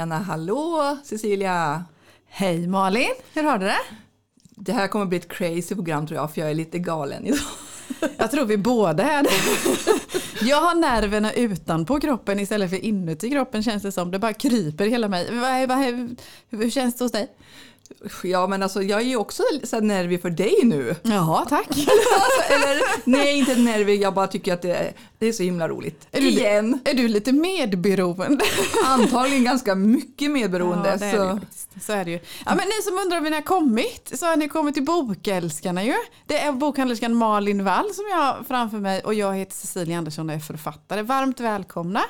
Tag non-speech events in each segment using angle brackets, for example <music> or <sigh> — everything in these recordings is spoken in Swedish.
Tjena, hallå Cecilia! Hej Malin, hur har du det? Det här kommer bli ett crazy program tror jag, för jag är lite galen idag. <laughs> Jag tror vi båda är det. Jag har nerverna utanpå kroppen istället för inuti kroppen känns det som. Det bara kryper hela mig. Hur känns det hos dig? Ja, men alltså jag är ju också så nervig för dig nu. Jaha, tack. <laughs> Alltså, eller, nej, inte nervig, jag bara tycker att det är, det är så himla roligt. Är du, Igen! är du lite medberoende? <laughs> Antagligen ganska mycket medberoende. Ja, det är det så. ju faktiskt. Så är det ju. Ja, men ni som undrar om ni har kommit så har ni kommit till Bokälskarna ju. Det är bokhandlerskan Malin Wall som jag har framför mig och jag heter Cecilia Andersson och är författare. Varmt välkomna.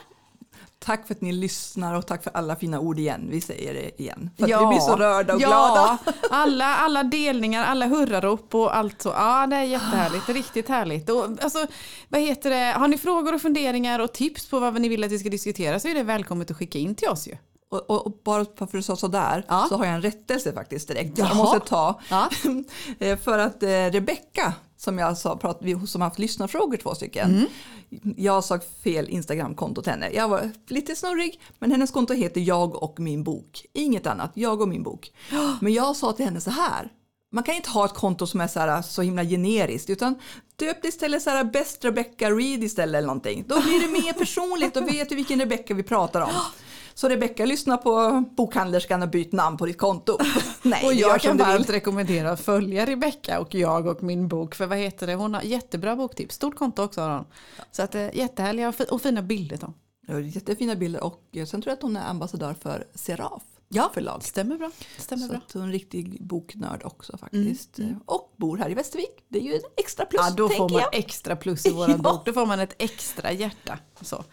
Tack för att ni lyssnar och tack för alla fina ord igen. Vi säger det igen. För Ja. vi blir så rörda och ja, glada. Alla, alla delningar, alla hurrarop och allt så. Ja, det är jättehärligt. Riktigt härligt. Och, alltså, vad heter det? Har ni frågor och funderingar och tips på vad ni vill att vi ska diskutera så är det välkommet att skicka in till oss ju. Och, och, och bara för att du sa sådär Ja. så har jag en rättelse faktiskt direkt. Jaha. Jag måste ta. Ja. <laughs> Eh, för att eh, Rebecka som jag sa, prat, vi, som har haft lyssnarfrågor två stycken. Mm. Jag sa fel Instagramkonto till henne. Jag var lite snurrig men hennes konto heter Jag och min bok. Inget annat, Jag och min bok. <gasps> Men jag sa till henne så här. Man kan inte ha ett konto som är så, här, så himla generiskt utan döp det istället så här Best Rebecca Read istället eller någonting. Då blir det mer personligt och vet du vilken Rebecca vi pratar om. <gasps> <gasps> Så Rebecca, lyssna på bokhandlerskan och byt namn på ditt konto. <laughs> Nej, Och jag kan varmt rekommendera att följa Rebecka och jag och min bok. För vad heter det? Hon har jättebra boktips. Stort konto också har hon. Så att, eh, jättehärliga och, fi- och fina bilder. Då. Jättefina bilder och eh, sen tror jag att hon är ambassadör för Seraf ja. förlag. Stämmer bra. Stämmer Så bra. att hon är en riktig boknörd också faktiskt. Och bor här i Västervik. Det är ju en extra plus Ja, då får man jag. extra plus i våran <laughs> Ja. bok. Då får man ett extra hjärta. Så.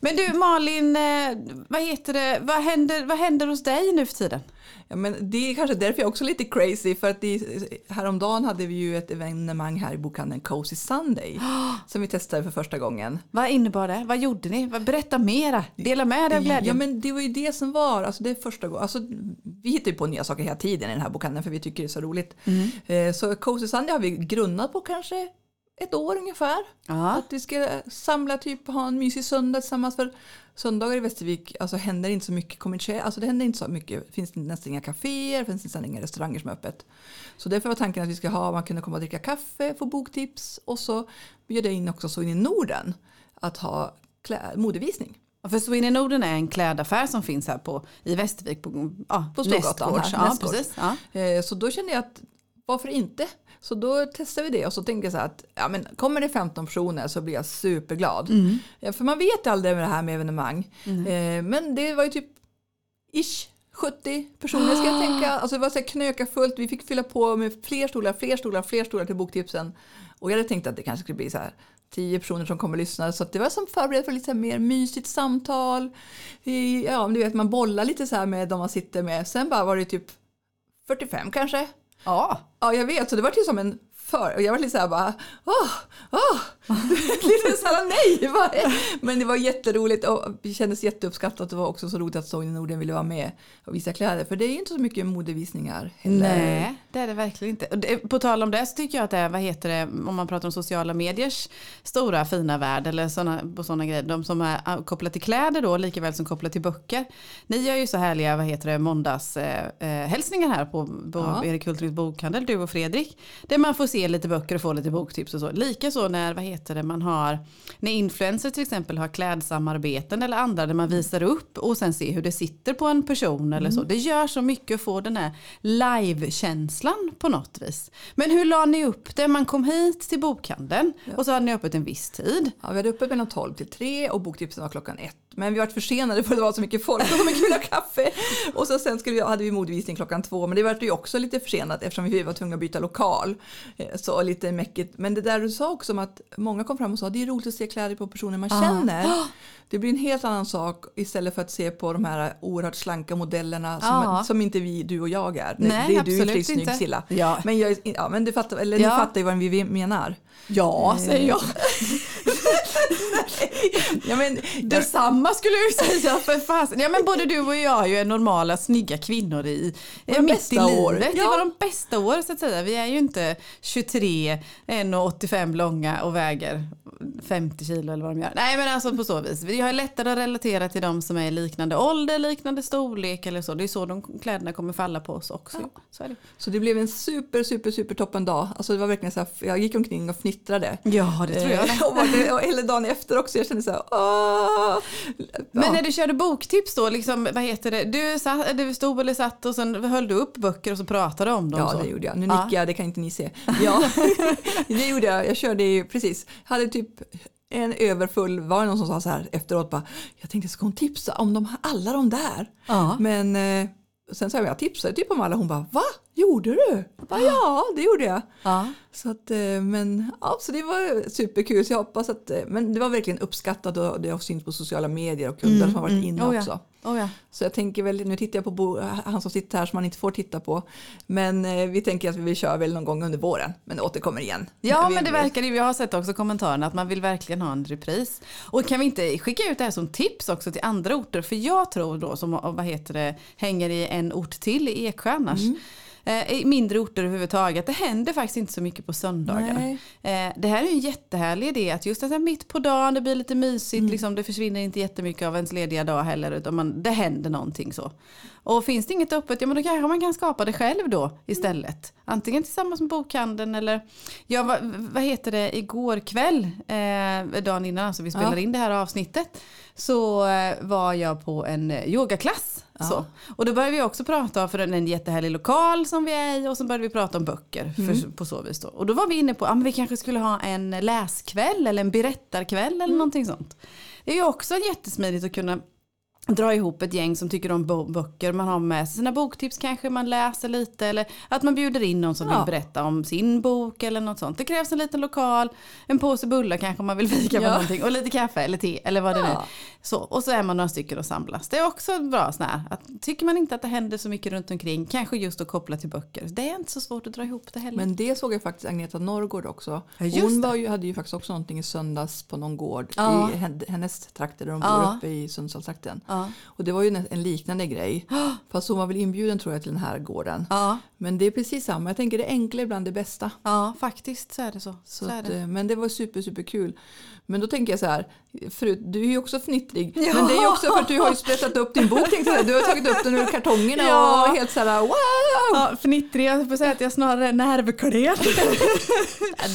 Men du Malin, eh, vad heter det? Vad händer, vad händer hos dig nu för tiden? Ja, men det är kanske därför jag också är lite crazy för att i, häromdagen hade vi ju ett evenemang här i bokhandeln Cozy Sunday <gasps> som vi testade för första gången. Vad innebar det? Vad gjorde ni? Berätta mera. Dela med dig av Ja glädjen. men det var ju det som var, alltså det är första gången, alltså vi hittar ju på nya saker hela tiden i den här bokhandeln för vi tycker det är så roligt. Mm. Eh, Så Cozy Sunday har vi grunnat på kanske ett år ungefär. Ja. Att vi ska samla typ ha en mysig söndag tillsammans för söndagar i Västervik alltså händer inte så mycket kommersiellt, alltså det händer inte så mycket, det finns nästan inga kaféer, finns nästan inga restauranger som är öppet. Så därför var tanken att vi ska ha, man kunde komma och dricka kaffe, få boktips och så bjuda in också så in i Norden att ha klä, modevisning. Ja, För Sweden Norden är en klädaffär som finns här på, i Västervik på, ja, På Storgatan nästgårds. här, Ja, nästgårds. precis. Ja. Eh, Så då kände jag att varför inte? Så då testade vi det och så tänkte jag så här att ja, men kommer det 15 personer så blir jag superglad. Ja, för man vet aldrig med det här med evenemang. Eh, Men det var ju typ ish 70 personer ska jag tänka. Alltså det var så knöka fullt. Vi fick fylla på med fler stolar, fler stolar, fler stolar till boktipsen. Och jag hade tänkt att det kanske skulle bli så här 10 personer som kommer och lyssnar. Så det var som förberett för lite mer mysigt samtal. Ja, du vet man bollar lite så här med de man sitter med. Sen bara var det typ 45 kanske ja. Ja, jag vet. Så det var ju som en för... Och jag var lite så här bara... Åh, åh. <laughs> lite så här nej. Bara. Men det var jätteroligt och det kändes jätteuppskattat. Det var också så roligt att i Norden ville vara med och visa kläder. För det är ju inte så mycket modevisningar heller. Nej, det är det verkligen inte. Och det, på tal om det så tycker jag att det är, vad heter det, om man pratar om sociala mediers stora fina värld eller såna, på sådana grejer, de som är ah, kopplat till kläder då, lika väl som kopplat till böcker. Ni gör ju så härliga, vad heter det, måndagshälsningar eh, hälsningar här på, på Ja. Erik Hultgrens bokhandel, du och Fredrik. Där man får se lite böcker och få lite boktips och så. Likaså när, vad heter det, man har, när influencers till exempel har klädsamarbeten eller andra där man visar upp och sen ser hur det sitter på en person eller så. Det gör så mycket att få den här live-känslan på något vis. Men hur la ni upp det? Man kom hit till bokhandeln och så hade ni öppet en viss tid. Ja, vi hade uppe mellan 12 till 3 och boktipsen var klockan 1. Men vi var försenade för det var så mycket folk och så mycket vilja kaffe. <laughs> Och så sen skulle vi, hade vi modevisning klockan 2 men det var ju också lite försenat eftersom vi var tvungna att byta lokal. Eh, Så lite mäckigt. Men det där du sa också om att många kom fram och sa det är roligt att se kläder på personer man känner. Det blir en helt annan sak istället för att se på de här oerhört slanka modellerna som, Ja. som inte vi, du och jag är. Nej, det är du absolut snygg. Silla. Ja. Men, jag, ja, men du fattar, eller Ja. ni fattar ju vad vi menar. Ja, säger jag. <laughs> ja, men, Detsamma skulle jag ju säga för fasen. Ja men både du och jag är ju normala snygga kvinnor i Våra mitt bästa i livet. år. Det Ja. var de bästa år så att säga. Vi är ju inte 23, 1,85 långa och väger 50 kilo eller vad de gör. Nej men alltså på så vis. Vi har lättare att relatera till de som är i liknande ålder, liknande storlek eller så. Det är så de kläderna kommer falla på oss också. Ja. Så är det. Så det blev en super, super, super toppen dag. Alltså det var verkligen så här, jag gick omkring och fnittrade. Ja det tror jag. Eh, och, hela dagen efter också, jag kände så här. Men när du körde boktips då, liksom, vad heter det? Du, satt, du stod eller satt och sen höll du upp böcker och så pratade om dem? Ja, så. det gjorde jag. Nu nickar jag, det kan inte ni se. <laughs> Ja, <laughs> det gjorde jag. Jag körde ju precis. Hade typ en överfull, var det någon som sa så här efteråt bara, jag tänkte ska hon tipsa om de, alla de där? Ja. Men eh, sen sa jag, jag tipsade typ om alla. Hon bara, va? Gjorde du? Jag bara, ja, det gjorde jag. Ja. Så, att, eh, men, ja, så det var superkul. Så jag hoppas att, eh, men det var verkligen uppskattat och det har synts på sociala medier och kunder som har varit inne Oh ja. också. Oh ja. Så jag tänker väl, nu tittar jag på Bo, han som sitter här som man inte får titta på. Men eh, vi tänker att vi kör väl någon gång under våren. Men återkommer igen. Ja men det verkar ju, jag har sett också kommentarerna att man vill verkligen ha en repris. Och kan vi inte skicka ut det här som tips också till andra orter? För jag tror då som vad heter det, hänger i en ort till i Eksjö annars. Eh, I mindre orter överhuvudtaget. Det händer faktiskt inte så mycket på söndagar. Nej. Eh, det här är en jättehärlig idé att just här mitt på dagen, det blir lite mysigt, liksom, det försvinner inte jättemycket av ens lediga dag heller utan man, det händer någonting så. Och finns det inget öppet, ja men då kanske man kan skapa det själv då istället. Antingen tillsammans med bokhandeln eller, ja vad, vad heter det, igår kväll, eh, dagen innan alltså vi spelar Ja. in det här avsnittet, så eh, var jag på en eh, yogaklass. Ja. Så. Och då började vi också prata för en, jättehärlig lokal som vi är i och så började vi prata om böcker för, på så vis. Då. Och då var vi inne på att vi kanske skulle ha en läskväll eller en berättarkväll eller någonting sånt. Det är ju också jättesmidigt att kunna dra ihop ett gäng som tycker om böcker. Man har med sig sina boktips kanske, man läser lite eller att man bjuder in någon som Ja. vill berätta om sin bok eller något sånt. Det krävs en liten lokal, en påse bullar kanske om man vill <laughs> fika på Ja. någonting och lite kaffe eller te eller vad det nu är. Ja. Så, och så är man några stycken och samlas. Det är också bra sån här, att tycker man inte att det händer så mycket runt omkring, kanske just att koppla till böcker. Det är inte så svårt att dra ihop det heller. Men det såg jag faktiskt Agneta Norrgård också. Ja, Hon var ju, hade ju faktiskt också någonting i söndags på någon gård Ja. i hen- hennes trakter där de Ja. bor uppe i Sundsvallstrakten. ja. Och det var ju en, liknande grej. <gasps> Fast hon var väl inbjuden tror jag till den här gården. Ja, Men det är precis samma. Jag tänker det enkla är ibland det bästa. ja, faktiskt så är det så. Så så att, det. eh, men det var super, super kul. Men då tänker jag så här, förut, du är ju också fnittrig. Ja. Men det är ju också för att du har ju sprättat upp din bok. tänkte jag. Du har tagit upp den ur kartongerna Ja. och helt så här wow! Ja, fnittrig, jag får säga att jag snarare är nervklen.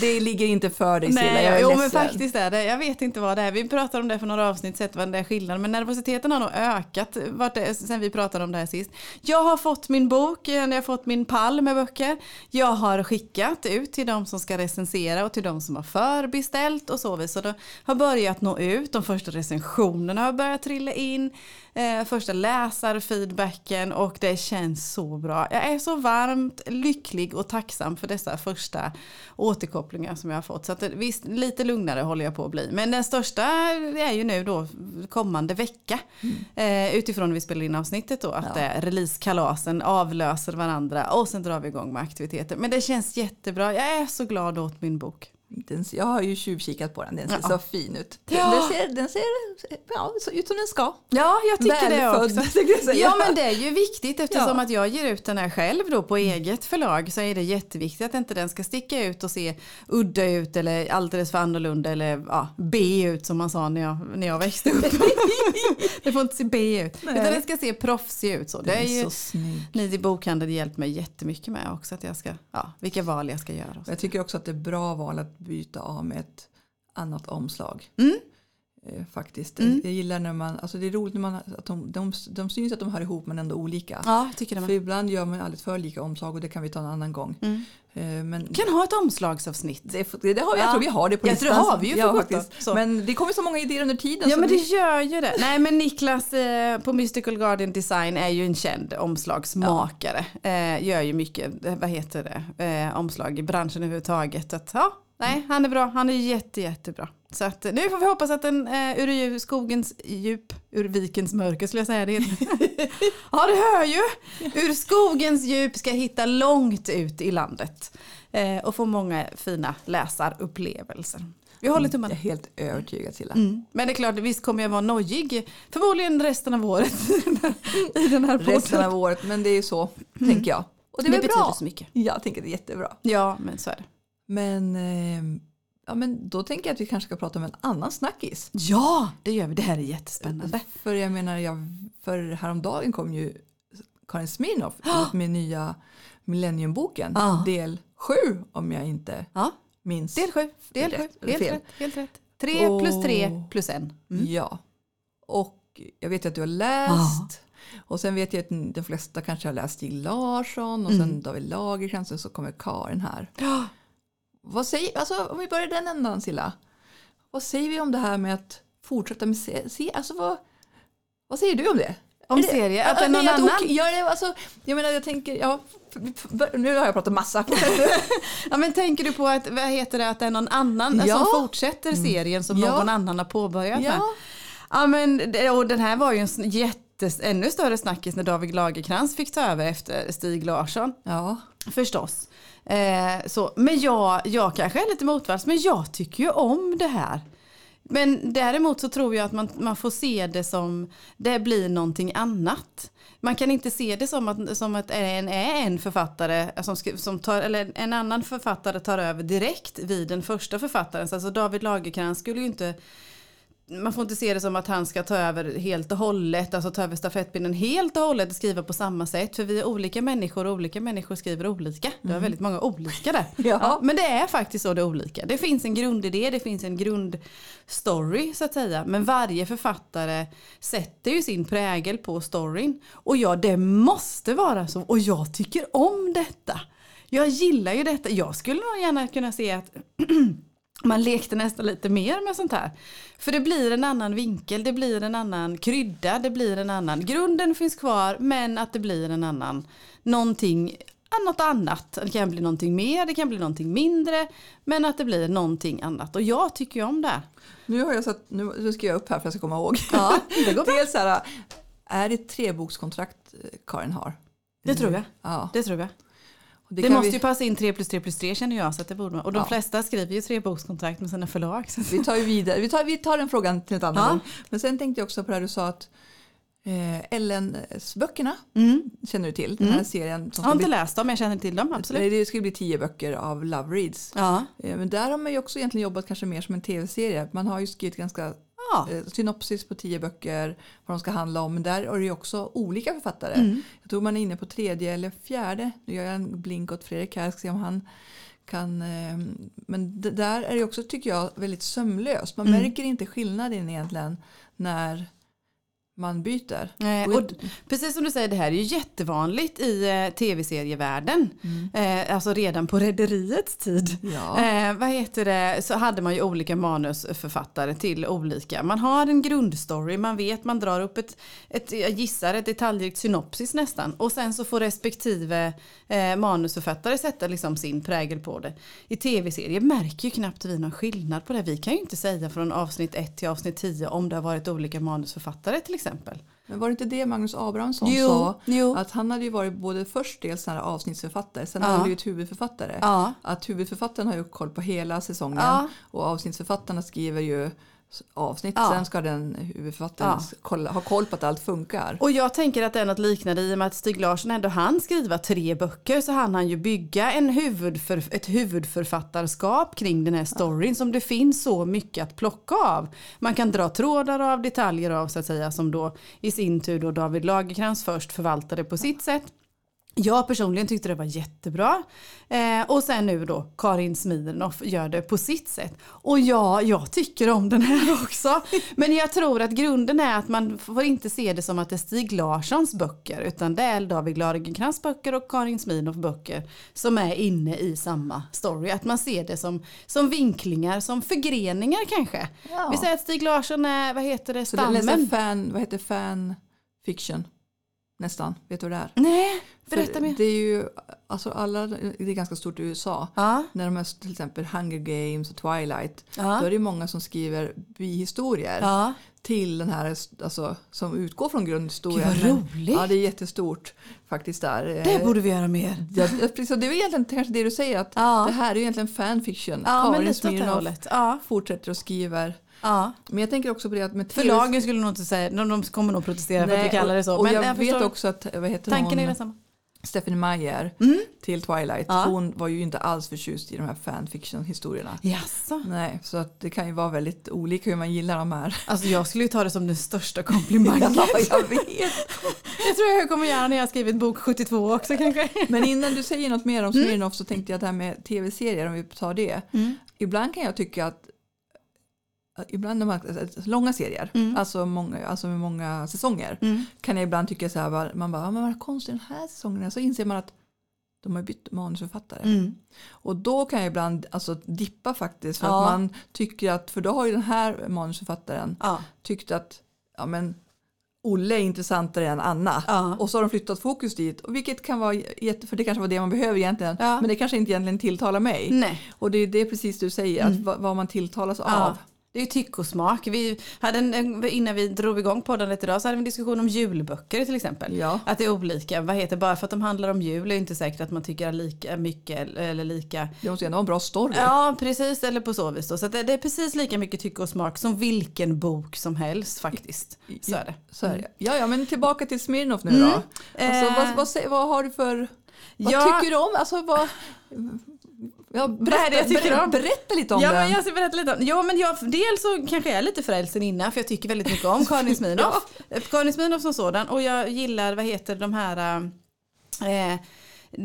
Det ligger inte för dig Silla, jag Nej, är jo men ledsen. faktiskt är det. Jag vet inte vad det är. Vi pratade om det för några avsnitt, sett vad det är skillnaden. Men nervositeten har nog ökat vart det, sen vi pratade om det här sist. Jag har fått min bok, jag har fått min pall med böcker. Jag har skickat ut till de som ska recensera och till de som har förbeställt och så vidare. Så det har börjat nå ut. De första recensionerna har börjat trilla in. Eh, första läsarfeedbacken och det känns så bra. Jag är så varmt lycklig och tacksam för dessa första återkopplingar som jag har fått. Så att eh, visst, lite lugnare håller jag på att bli. Men den största är ju nu då kommande vecka. Mm. Eh, utifrån när vi spelar in avsnittet då. Att Ja. eh, releasekalasen avlöser varandra och sen drar vi igång med aktiviteter. Men det känns jättebra. Jag är så glad åt min bok. Den, jag har ju tjuvkikat på den, den ser Ja. så fin ut. Ja. Den ser, den ser ja, ut som den ska. Ja, jag tycker det Välfödd, också. <laughs> tänkte jag säga. Ja men det är ju viktigt eftersom Ja. att jag ger ut den här själv då på eget förlag så är det jätteviktigt att inte den ska sticka ut och se udda ut eller alldeles för annorlunda eller ja, B ut som man sa när jag, när jag växte upp. <laughs> det får inte se B ut Nej. utan det ska se proffsig ut. Så. Den Det är är ju så snygg. ni i bokhandeln hjälpt mig jättemycket med också att jag ska, ja, vilka val jag ska göra. Jag tycker också att det är bra val att byta av med ett annat omslag. Mm. Eh, faktiskt. Mm. Jag gillar när man, alltså det är roligt när man, att de, de, de syns att de hör ihop men ändå olika. Ja, jag tycker det. För ibland gör man alldeles för lika omslag och det kan vi ta en annan gång. Mm. Eh, Men Kan ha ett omslagsavsnitt. det, det, har Ja. jag tror vi har det på Jag tror listan. det har vi ju ja, faktiskt. Så. Men det kommer så många idéer under tiden. Ja men det vi- gör ju det. Nej men Niklas eh, på Mystical Guardian Design är ju en känd omslagsmakare. Eh, gör ju mycket, eh, vad heter det, eh, omslag i branschen överhuvudtaget. Att, ja, nej han är bra, han är jätte jättebra. Så att, eh, nu får vi hoppas att den eh, ur skogens djup, ur vikens mörker skulle jag säga det. <laughs> ja du hör ju, ur skogens djup ska hitta långt ut i landet. Eh, och få många fina läsarupplevelser. Vi håller Jag är tummarna. helt övertygad Silla. Mm. Men det är klart, visst kommer jag vara nojig. Förmodligen resten av året <laughs> i den här podden. Resten av året, men det är ju så, tänker jag. Och det Det betyder bra. så mycket. Jag tänker det är jättebra. Ja, men så är det. Men, eh, ja, men då tänker jag att vi kanske ska prata om en annan snackis. Ja, det gör vi. Det här är jättespännande. För jag menar, jag, för häromdagen kom ju Karin Smirnoff <gasps> ut med nya Millenniumboken, Ja. del 7 om jag inte Ja, minns. del sju. Del Rätt, sju. Helt fel? rätt. Helt rätt. Tre Och- plus tre plus en. Mm. Ja. Och jag vet ju att du har läst. Och sen vet jag att de flesta kanske har läst Stig Larsson och sen David Lagercrantz och så kommer Karin här. Vad säger, alltså, om vi börjar den ändan Silla. Vad säger vi om det här med att fortsätta med se, alltså vad, vad säger du om det? Om Är det- serie, att det är någon annan. okej, ja, alltså, jag menar jag tänker, ja, nu har jag pratat massa. <laughs> Ja, men tänker du på att, vad heter det, att det är någon annan Ja. som fortsätter serien som Ja. någon annan har påbörjat? ja. Ja, men, och den här var ju en jättes, ännu större snackis när David Lagercrantz fick ta över efter Stig Larsson. ja, Förstås. Eh, så, men jag, jag kanske är lite motvalls, men jag tycker ju om det här. Men däremot så tror jag att man, man får se det som det blir någonting annat. Man kan inte se det som att, som att en är en författare som, som tar, eller en annan författare tar över direkt vid den första författaren. Så Alltså David Lagercrantz skulle ju inte man får inte se det som att han ska ta över helt och hållet, alltså ta över stafettpinnen helt och hållet och skriva på samma sätt. För vi är olika människor och olika människor skriver olika. Det är väldigt många olika där. <laughs> Ja. men det är faktiskt så det är olika. Det finns en grundidé, det finns en grundstory så att säga. Men varje författare sätter ju sin prägel på storyn. Och ja, det måste vara så. Och jag tycker om detta. Jag gillar ju detta. Jag skulle nog gärna kunna se att <clears throat> man lekte nästan lite mer med sånt här. För det blir en annan vinkel, det blir en annan krydda, det blir en annan. Grunden finns kvar men att det blir en annan, någonting, något annat. Det kan bli någonting mer, det kan bli någonting mindre. Men att det blir någonting annat. Och jag tycker ju om det. Nu har jag satt, nu, ska jag upp här för att jag ska komma ihåg. Ja, det går <laughs> bra. Dels här, är det ett trebokskontrakt eh, Karin har? Det tror jag. Ja. Det tror jag. Det, kan måste vi, ju passa in 3 plus 3 plus 3 känner jag. Så att det borde man. Och de Ja. flesta skriver ju trebokskontrakt med sina förlag. Så. vi tar ju vidare, vi tar, vi tar den frågan till ett annat Ja. gång. Men sen tänkte jag också på det här du sa att eh, Ellens böckerna Mm. känner du till? Den här serien. Som Jag har inte bli, läst dem, jag känner till dem. Absolut. det ska bli tio böcker av Love Reads. Ja. Eh, men där har man ju också egentligen jobbat kanske mer som en tv-serie. Man har ju skrivit ganska Ja. eh, synopsis på tio böcker, vad de ska handla om. Men där är det ju också olika författare. Mm. Jag tror man är inne på tredje eller fjärde. Nu gör jag en blink åt Fredrik här, ska se om han kan. Eh, men där är det också, tycker jag, väldigt sömlöst. Man Mm. märker inte skillnaden egentligen när man byter. Eh, Och precis som du säger, det här är ju jättevanligt i eh, tv-serievärlden. Eh, alltså redan på Rederiets tid. Ja. Eh, vad heter det, så hade man ju olika manusförfattare till olika. Man har en grundstory, man vet, man drar upp ett, ett jag gissar ett detaljrikt synopsis nästan. Och sen så får respektive eh, manusförfattare sätta liksom sin prägel på det. I tv-serier märker ju knappt vi någon skillnad på det. Vi kan ju inte säga från avsnitt 1 till avsnitt 10 om det har varit olika manusförfattare till exempel. Men var det inte det Magnus Abrahamsson Jo, sa? jo. Att han hade ju varit både först dels här avsnittsförfattare, sen Ja. har han blivit huvudförfattare. Ja. Att huvudförfattaren har ju koll på hela säsongen Ja. och avsnittsförfattarna skriver ju avsnitt. Ja. Sen ska den huvudförfattaren Ja. kolla, ha koll på att allt funkar. Och jag tänker att det är något liknande i och med att Stig Larsson ändå han skriva tre böcker så hann han ju bygga en huvudför, ett huvudförfattarskap kring den här storyn som det finns så mycket att plocka av. Man kan dra trådar av, detaljer av så att säga som då i sin tur då David Lagercrantz först förvaltade på sitt sätt. Jag personligen tyckte det var jättebra. Eh, och sen nu då Karin Smirnoff gör det på sitt sätt. Och ja, jag tycker om den här <laughs> också. Men jag tror att grunden är att man får inte se det som att det är Stig Larssons böcker. Utan det är David Lagercrantz böcker och Karin Smirnoff böcker som är inne i samma story. Att man ser det som, som vinklingar, som förgreningar kanske. Ja. Vi säger att Stig Larsson är, vad heter det, Så det är stammen. fan, vad heter fan fiction? Nästan, vet du vad det är? Nej, Berätta mer. Det är ju, alltså alla, det är ganska stort i USA. Ja. När de är till exempel Hunger Games och Twilight. Ja. Då är det många som skriver bihistorier Ja. till den här, alltså, som utgår från grundhistorien. Gud, vad Men- roligt. Ja, det är jättestort faktiskt där. Det Eh, borde vi göra mer. Ja, precis, det är egentligen kanske det du säger att det här är egentligen fanfiction. Ja, men Karin Smirnoff fortsätter och skriver. Ja. Men jag tänker också på det att med Förlagen skulle nog inte säga, de, de kommer nog protestera för att vi kallar det så. Och, och jag, jag vet också att, vad heter tanken är hon, densamma. Stephanie Meyer Mm. till Twilight, Ja. hon var ju inte alls förtjust i de här fanfiction-historierna. Jaså? Nej, så att det kan ju vara väldigt olika hur man gillar de här. Alltså jag skulle ju ta det som den största <laughs> komplimangen. Ja, jag vet. Det tror jag jag kommer göra när jag skrivit bok 72 också kanske. Men innan du säger något mer om Smirnoff så tänkte jag det här med tv-serier, om vi tar det. Mm. Ibland kan jag tycka att Ibland när man, långa serier, Mm. alltså, många, alltså med många säsonger, Mm. kan jag ibland tycka så här, man bara, "Ja, men vad konstigt den här säsongen, så inser man att de har bytt manusförfattare. Mm. Och då kan jag ibland alltså, dippa faktiskt, för Ja. att man tycker att, för då har ju den här manusförfattaren Ja. tyckt att, ja men Olle är intressantare än Anna. Ja. Och så har de flyttat fokus dit. Och vilket kan vara jätte, för det kanske var det man behöver egentligen. Ja. Men det kanske inte egentligen tilltalar mig. Nej. Och det är det precis du säger, att vad, vad man tilltalas Mm. Ja. av. Det är ju tyck och smak. Vi hade en, innan vi drog igång podden lite idag så hade vi en diskussion om julböcker till exempel. Ja. Att det är olika. Vad heter bara för att de handlar om jul är inte säkert att man tycker lika mycket eller lika. Det måste ändå vara en bra story. Ja precis eller på så vis då. Så det, det är precis lika mycket tycke och smak som vilken bok som helst faktiskt. Så är det. Så är det. Ja, ja, men tillbaka till Smirnoff nu då. Alltså, Eh. vad, vad, sä- vad har du för... Vad Ja. tycker du om? Alltså, vad, ja, är det jag tycker berätta, om? berätta lite om Ja den. men jag ska berätta lite om, ja men jag, dels så kanske jag är lite frälsen innan för jag tycker väldigt mycket om <laughs> Karin Smirnoff. Karin Smirnoff som sådan och jag gillar, vad heter de här eh,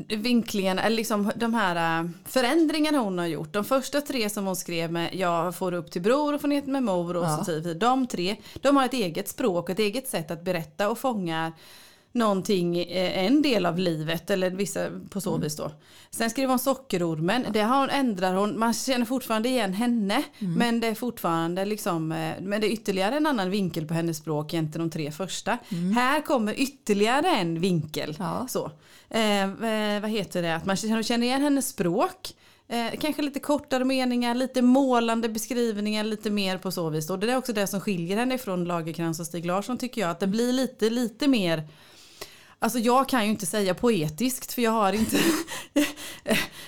vinklingarna, eller liksom de här eh, förändringarna hon har gjort. De första tre som hon skrev med Jag får upp till bror och får ner med mor och Ja. så vidare. De tre, de har ett eget språk och ett eget sätt att berätta och fånga någonting, eh, en del av livet eller vissa på så vis då. Sen skrev hon Sockerormen, det har hon, ändrar hon, man känner fortfarande igen henne men det är fortfarande liksom, eh, men det är ytterligare en annan vinkel på hennes språk jämte de tre första. Här kommer ytterligare en vinkel. Ja. Så. Eh, eh, vad heter det, att man känner igen hennes språk. Eh, kanske lite kortare meningar, lite målande beskrivningar, lite mer på så vis. Och det är också det som skiljer henne från Lagerkrans och Stig Larsson tycker jag. Att det blir lite, lite mer Alltså jag kan ju inte säga poetiskt för jag har inte... <laughs>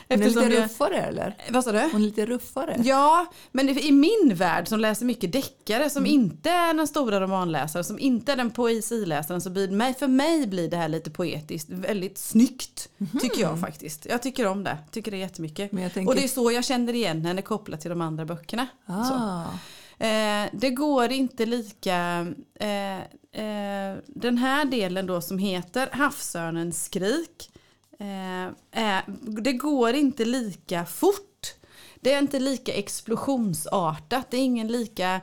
Hon är Eftersom lite ruffare eller? vad sa du? Hon är lite ruffare. Ja, men i min värld som läser mycket deckare, som inte är den stora romanläsaren, som inte är den poesiläsaren, så blir mig, för mig blir det här lite poetiskt, väldigt snyggt, tycker jag faktiskt. Jag tycker om det, tycker det jättemycket. Men tänker- Och det är så jag känner igen henne kopplat till de andra böckerna. Ah. Eh, det går inte lika... Eh, eh, den här delen då som heter Havsörnens skrik. Eh, är, det går inte lika fort. Det är inte lika explosionsartat. Det är ingen lika...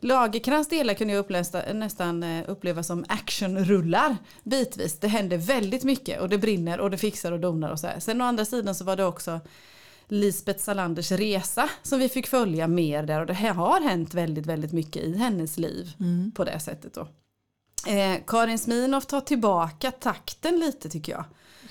Lagerkrans delar kunde jag upplösa, nästan eh, uppleva som actionrullar bitvis. Det händer väldigt mycket och det brinner och det fixar och donar och så här. Sen å andra sidan så var det också Lisbeth Salanders resa som vi fick följa mer där och det har hänt väldigt, väldigt mycket i hennes liv på det sättet då. Eh, Karin Smirnoff tar tillbaka takten lite tycker jag.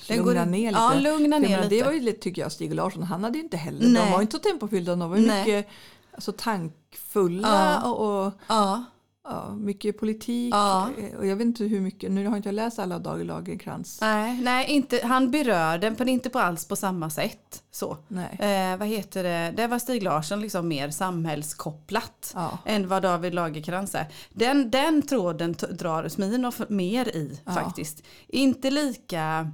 Den Lugna går- ner lite. Ja, lugna ner menar, lite. Det var ju lite, tycker jag, Stig Larsson, han hade ju inte heller, de Nej. var inte så tempofyllda, de var ju mycket alltså, tankfulla Ja. och, och Ja, ja, mycket politik. Ja. Eh, Och jag vet inte hur mycket, nu har inte jag läst alla Dag Lagerkrans. nej, nej inte, han berör den men inte på alls på samma sätt. Så. Nej. Eh, vad heter det? Det var Stig Larsson liksom mer samhällskopplat. Ja. än vad David Lagerkrans är. Den, den tråden drar Smirnoff mer i faktiskt. Inte lika,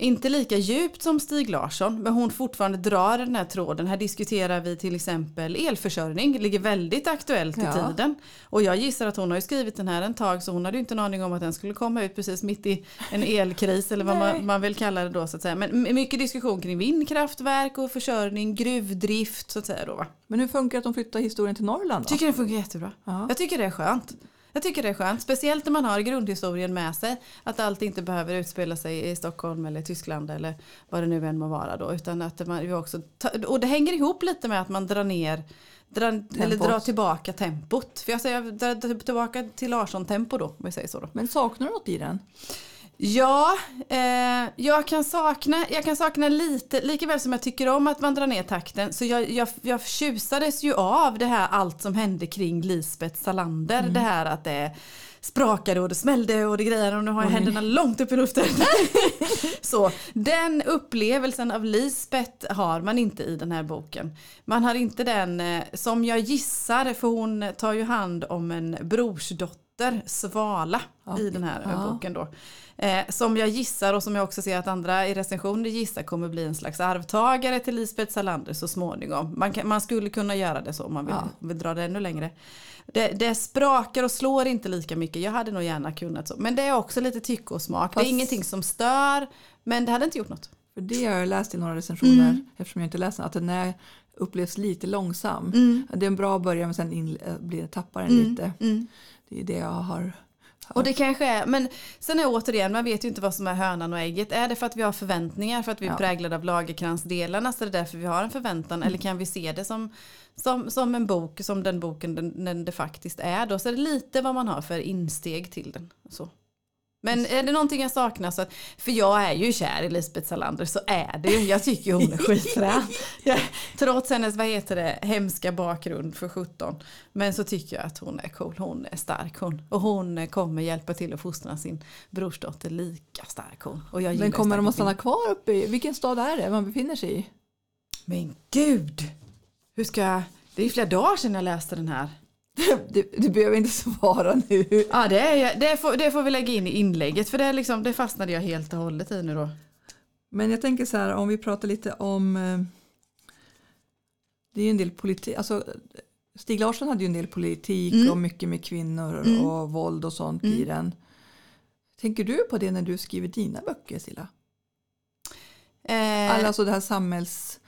inte lika djupt som Stig Larsson men hon fortfarande drar den här tråden. Här diskuterar vi till exempel elförsörjning, ligger väldigt aktuellt i Ja. tiden. Och jag gissar att hon har ju skrivit den här en tag så hon hade ju inte en aning om att den skulle komma ut precis mitt i en elkris eller vad man, man vill kalla det då så att säga. Men mycket diskussion kring vindkraftverk och försörjning, gruvdrift så att säga då va. Men hur funkar det att de flyttar historien till Norrland då? Tycker det funkar jättebra. Ja. Jag tycker det är skönt. Jag tycker det är skönt, speciellt när man har grundhistorien med sig. Att allt inte behöver utspela sig i Stockholm eller Tyskland eller vad det nu än må vara då. Utan att man också, och det hänger ihop lite med att man drar ner, drar, eller drar tillbaka tempot. För jag säger drar tillbaka till Larsson-tempo då, om vi säger så då. Men saknar du något i den? Ja, eh, jag, kan sakna, jag kan sakna lite, lika väl som jag tycker om att man drar ner takten. Så jag, jag, jag tjusades ju av det här allt som hände kring Lisbeth Salander. Mm. Det här att det sprakade och det smällde och det grejade och nu har jag Oj. händerna långt upp i luften. <laughs> så den upplevelsen av Lisbeth har man inte i den här boken. Man har inte den, eh, som jag gissar, för hon tar ju hand om en brorsdotter, Svala, okay. i den här ja. boken då. Eh, som jag gissar och som jag också ser att andra i recensioner gissar kommer bli en slags arvtagare till Lisbeth Salander så småningom. Man, kan, man skulle kunna göra det så om man vill, ja. vill dra det ännu längre. Det, det, sprakar och slår inte lika mycket. Jag hade nog gärna kunnat så. Men det är också lite tycke och smak. Fast... Det är ingenting som stör. Men det hade inte gjort något. För det har jag läst i några recensioner, mm. eftersom jag inte läst den, att den är, upplevs lite långsam. Mm. Det är en bra början men sen in, blir, tappar den mm. lite. Mm. Det är det jag har och det kanske är, men sen är återigen, man vet ju inte vad som är hönan och ägget. Är det för att vi har förväntningar, för att vi är ja. präglade av lagerkransdelarna, så är det därför vi har en förväntan? Mm. Eller kan vi se det som, som, som en bok, som den boken den, den det faktiskt är då? Så är det lite vad man har för insteg till den. Så. Men är det någonting jag saknar så att, för jag är ju kär i Lisbeth Salander så är det ju, jag tycker hon är <laughs> skitfrän. <laughs> trots hennes, vad heter det, hemska bakgrund för 17. Men så tycker jag att hon är cool, hon är stark hon. Och hon kommer hjälpa till att fostra sin brorsdotter lika stark hon. Och jag Men kommer de att stanna kvar uppe i, vilken stad är det man befinner sig i? Men gud! Hur ska jag, det är flera dagar sedan jag läste den här. <laughs> Du, du behöver inte svara nu. Ja, det, är, det, får, det får vi lägga in i inlägget för det, liksom, det fastnade jag helt och hållet i nu då. Men jag tänker så här om vi pratar lite om eh, det är ju en del politik, alltså Stig Larsson hade ju en del politik mm. och mycket med kvinnor mm. och våld och sånt mm. i den. Tänker du på det när du skriver dina böcker Silla? Eh, alltså det här samhälls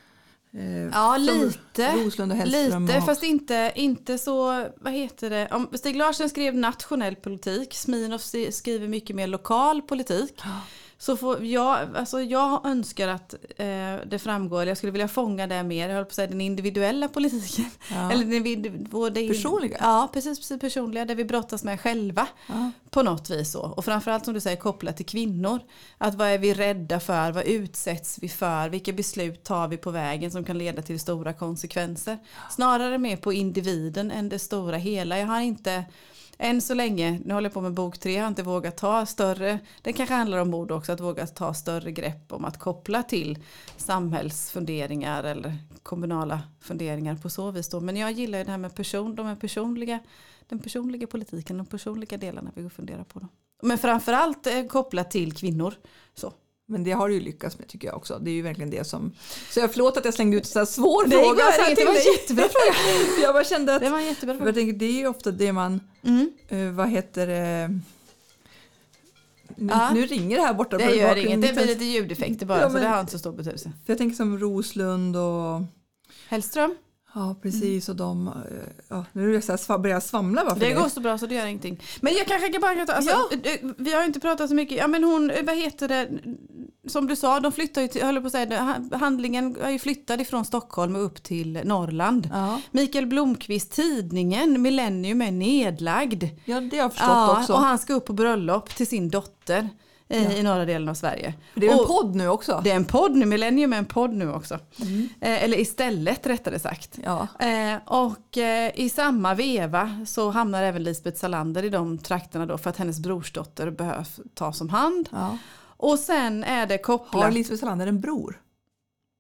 Eh, ja, lite. Roslund och Hellström. Lite, och... fast inte, inte så, vad heter det, om Stig Larsson skrev nationell politik, Smirnoff skriver mycket mer lokal politik. Så får jag, alltså jag önskar att eh, det framgår, jag skulle vilja fånga det mer, jag höll på att säga den individuella politiken. Ja. <laughs> Eller den, både personliga? Ja, precis, precis personliga, det vi brottas med själva. Ja. På något vis så. Och framförallt som du säger kopplat till kvinnor. Att vad är vi rädda för, vad utsätts vi för, vilka beslut tar vi på vägen som kan leda till stora konsekvenser. Snarare mer på individen än det stora hela. Jag har inte än så länge, nu håller jag på med bok tre, jag har inte vågat ta större, det kanske handlar om mod också, att våga ta större grepp om att koppla till samhällsfunderingar eller kommunala funderingar på så vis då. Men jag gillar ju det här med person, de personliga, den personliga politiken, de personliga delarna vi funderar på. Då. Men framförallt eh, kopplat till kvinnor. Så. Men det har du ju lyckats med tycker jag också. Det är ju verkligen det som... Så jag förlåt att jag slängde ut en sån här svår det fråga. Så det var en jättebra fråga. <laughs> jag bara kände att... Det var en jättebra fråga. Jag tänker, det är ju ofta det man... Mm. Uh, vad heter det? Nu, ja. nu, ringer det här borta. Det gör inget. Det blir lite ljudeffekter bara. Ja, men, så det har inte så stor betydelse. Jag tänker som Roslund och... Hellström? Ja precis och de, eh, ja, nu är jag börjar svamla bara för Det går så bra så det gör ingenting. Men jag kanske bara kan ta, alltså, ja. Eh, vi har inte pratat så mycket, ja men hon, eh, vad heter det, som du sa, de flyttar ju till, höll på att säga, handlingen är ju flyttad ifrån Stockholm upp till Norrland. Ja. Mikael Blomqvist, tidningen Millennium är nedlagd. Ja det har jag förstått ja, också. Och han ska upp på bröllop till sin dotter ja. i norra delen av Sverige. Det är en podd nu också. Det är en podd nu, Millennium är en podd nu också. Mm. Eh, eller istället rättare sagt. Ja. Eh, och eh, i samma veva så hamnar även Lisbeth Salander i de trakterna då för att hennes brorsdotter behövs tas om hand. Ja. Och sen är det kopplat... Har Lisbeth Salander en bror?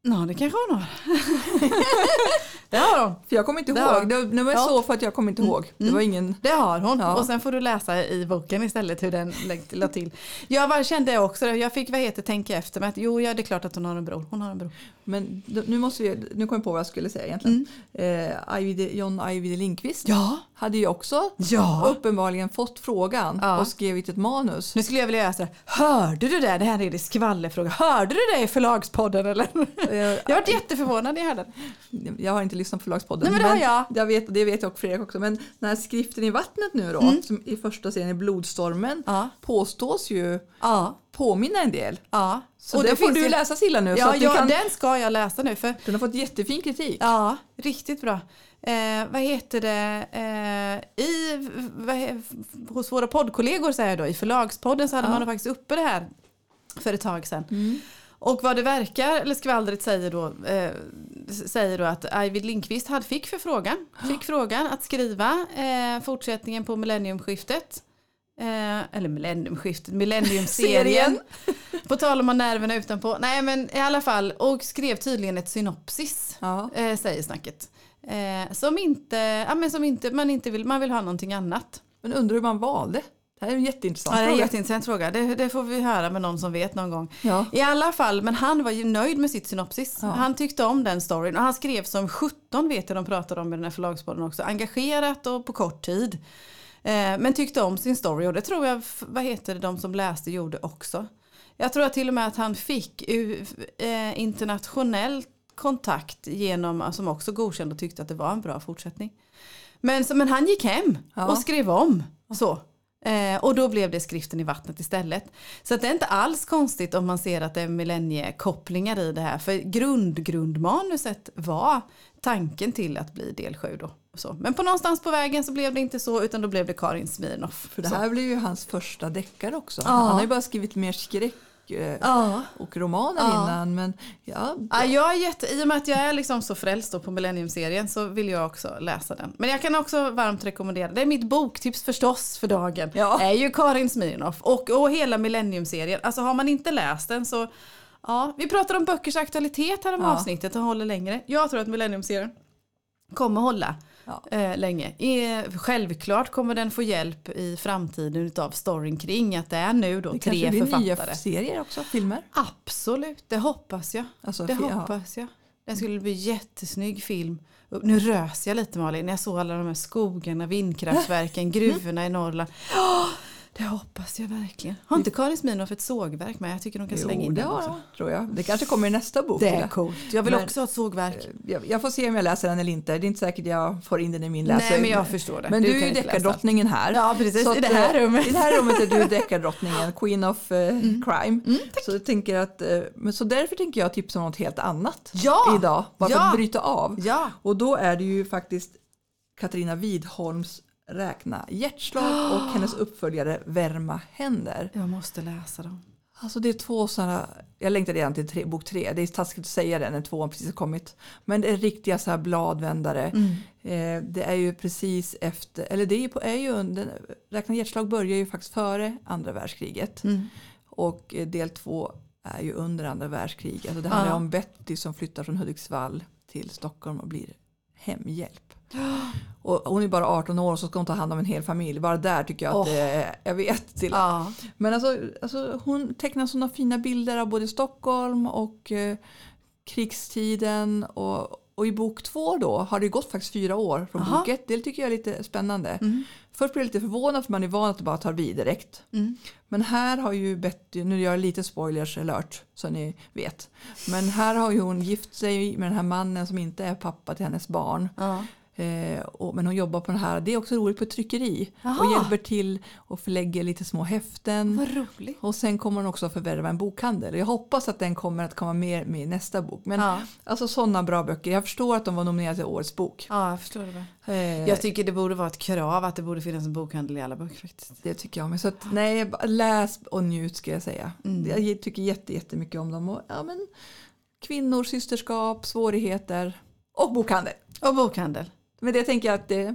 Ja det kanske hon har. <laughs> det har hon. För jag kommer inte det ihåg. Det, det var ja. så för att jag kommer inte ihåg. Det mm. var ingen... Det har hon. Ja. Och sen får du läsa i boken istället hur den lade till. Jag bara kände också det. Jag fick vad heter tänka efter mig att jo ja, det är klart att hon har en bror. Hon har en bror. Men nu måste vi, nu kom jag på vad jag skulle säga egentligen. Mm. Eh, Ajvide, John Ajvide Lindqvist ja. hade ju också ja. uppenbarligen fått frågan ja. och skrivit ett manus. Nu skulle jag vilja här. Hörde du det? Det här är det skvallerfråga. Hörde du det i förlagspodden eller? <laughs> jag varit jätteförvånad när jag hörde Jag har inte lyssnat på förlagspodden. Nej, men det har jag. jag vet, det vet jag och Fredrik också. Men den här skriften i vattnet nu då, mm. som i första serien i Blodstormen, ja. påstås ju ja påminna en del. Ja. Så och det får du ju... läsa Silla nu. Ja, så ja kan... den ska jag läsa nu. För... Den har fått jättefin kritik. Ja, riktigt bra. Eh, vad heter det? Eh, i, vad, hos våra poddkollegor här då, i förlagspodden så hade ja. man faktiskt uppe det här för ett tag sedan. Mm. Och vad det verkar, eller skvallret säger då, eh, säger då att Ajvid Lindqvist hade, fick förfrågan, fick frågan att skriva eh, fortsättningen på millenniumskiftet. Eh, eller millenniumskiftet, millenniumserien. <laughs> på tal om att nerverna utanpå. Nej men i alla fall, och skrev tydligen ett synopsis, ja. eh, säger snacket. Eh, som inte, ja, men som inte, man inte vill, man vill ha någonting annat. Men undrar hur man valde? Det här är en jätteintressant ja, det är en jätteintressant fråga. Det, det, får vi höra med någon som vet någon gång. Ja. I alla fall, men han var ju nöjd med sitt synopsis. Ja. Han tyckte om den storyn och han skrev som 17 vet jag de pratade om i den här förlagspodden också. Engagerat och på kort tid. Eh, men tyckte om sin story och det tror jag, vad heter det, de som läste gjorde också. Jag tror att till och med att han fick eh, internationell kontakt genom, som också godkände och tyckte att det var en bra fortsättning. Men, men han gick hem och skrev om. Så. Eh, och då blev det skriften i vattnet istället. Så det är inte alls konstigt om man ser att det är millenniekopplingar i det här. För grund, grundmanuset var tanken till att bli del 7 då. Så. Men på någonstans på vägen så blev det inte så utan då blev det Karin Smirnoff. För det här blev ju hans första deckare också. Ja. Han har ju bara skrivit mer skräck eh, Ja. och romaner Ja. innan. Men ja, Ja, jag är jätte, I och med att jag är liksom så frälst på Millennium-serien så vill jag också läsa den. Men jag kan också varmt rekommendera, det är mitt boktips förstås för dagen. Ja. är ju Karin Smirnoff och, och hela Millennium-serien. Alltså har man inte läst den så Ja, vi pratar om böckers aktualitet här om Ja. avsnittet och håller längre. Jag tror att Millennium-serien kommer hålla Ja. eh, länge. Eh, självklart kommer den få hjälp i framtiden av storyn kring att det är nu då det tre blir nya författare. serier också, filmer. Absolut, det hoppas jag. Alltså, Det hoppas jag. Det skulle bli jättesnygg film. Nu rös jag lite Malin när jag såg alla de här skogarna, vindkraftverken, <laughs> gruvorna i Norrland. Åh, det hoppas jag verkligen. Har inte Karin Smirnoff ett sågverk med? Jag tycker de kan slänga Jo, in det jag, tror jag. Det kanske kommer i nästa bok. Det är coolt. Jag vill Men- också ha ett sågverk. jag, jag får se om jag läser den eller inte. Det är inte säkert jag får in den i min läsning. Nej men jag förstår det. Men du, kan är ju deckardrottningen här. Ja, precis. Så I det att, här eh, rummet. I det här rummet är du <laughs> deckardrottningen, Queen of eh, Crime. så, jag tänker att, eh, men så därför tänker jag tipsa om något helt annat Ja! idag. Bara för Ja! att bryta av. Ja, Och då är det ju faktiskt Katarina Widholms Räkna hjärtslag och <gasps> hennes uppföljare Värma händer. jag måste läsa dem. Alltså det är två sådana, jag längtar redan till tre, bok tre, det är taskigt att säga det när tvåan precis har kommit. Men det är riktiga så här bladvändare. Eh, det är ju precis efter, eller det är ju, på, är ju under, Räkna hjärtslag börjar ju faktiskt före andra världskriget. Mm. Och eh, del två är ju under andra världskriget. Alltså det handlar Ja. om Betty som flyttar från Hudiksvall till Stockholm och blir hemhjälp. Och hon är bara 18 år och så ska hon ta hand om en hel familj. Bara där tycker jag att Åh. det jag vet. Till Ja. men alltså, alltså hon tecknar sådana fina bilder av både Stockholm och eh, krigstiden. Och, och i bok två då har det gått faktiskt fyra år från Aha. bok ett. Det tycker jag är lite spännande. Mm. Först blev jag lite förvånad för man är van att det bara tar vid direkt. Mm. Men här har ju Betty, nu gör jag lite spoilers alert så ni vet. Men här har ju hon gift sig med den här mannen som inte är pappa till hennes barn. Ja. Eh, och, men hon jobbar på den här, det är också roligt på ett tryckeri. Jaha. Och hjälper till och förlägger lite små häften. Vad roligt. Och sen kommer hon också förvärva en bokhandel. Jag hoppas att den kommer att komma med, med i nästa bok. Men Ja. alltså sådana bra böcker. Jag förstår att de var nominerade till årets bok. ja, jag förstår det. Eh, Jag tycker det borde vara ett krav att det borde finnas en bokhandel i alla böcker faktiskt. det tycker jag med. Så att, nej, läs och njut ska jag säga. Mm. Jag tycker jätte, jättemycket om dem. Och, ja, men, kvinnor, systerskap, svårigheter och bokhandel. Och bokhandel. Men det tänker jag att det...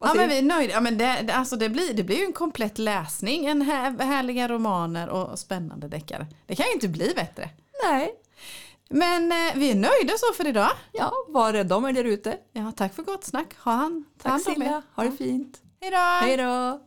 Ja men vi är nöjda. Ja, men det, det, alltså det, blir, det blir ju en komplett läsning. En här, härliga romaner och spännande deckare. Det kan ju inte bli bättre. Nej, Men eh, vi är nöjda så för idag. ja, var rädda om er där ute. Ja, tack för gott snack. Ha hand, ta Tack. Silla, ha det fint. Hej då! Hej då!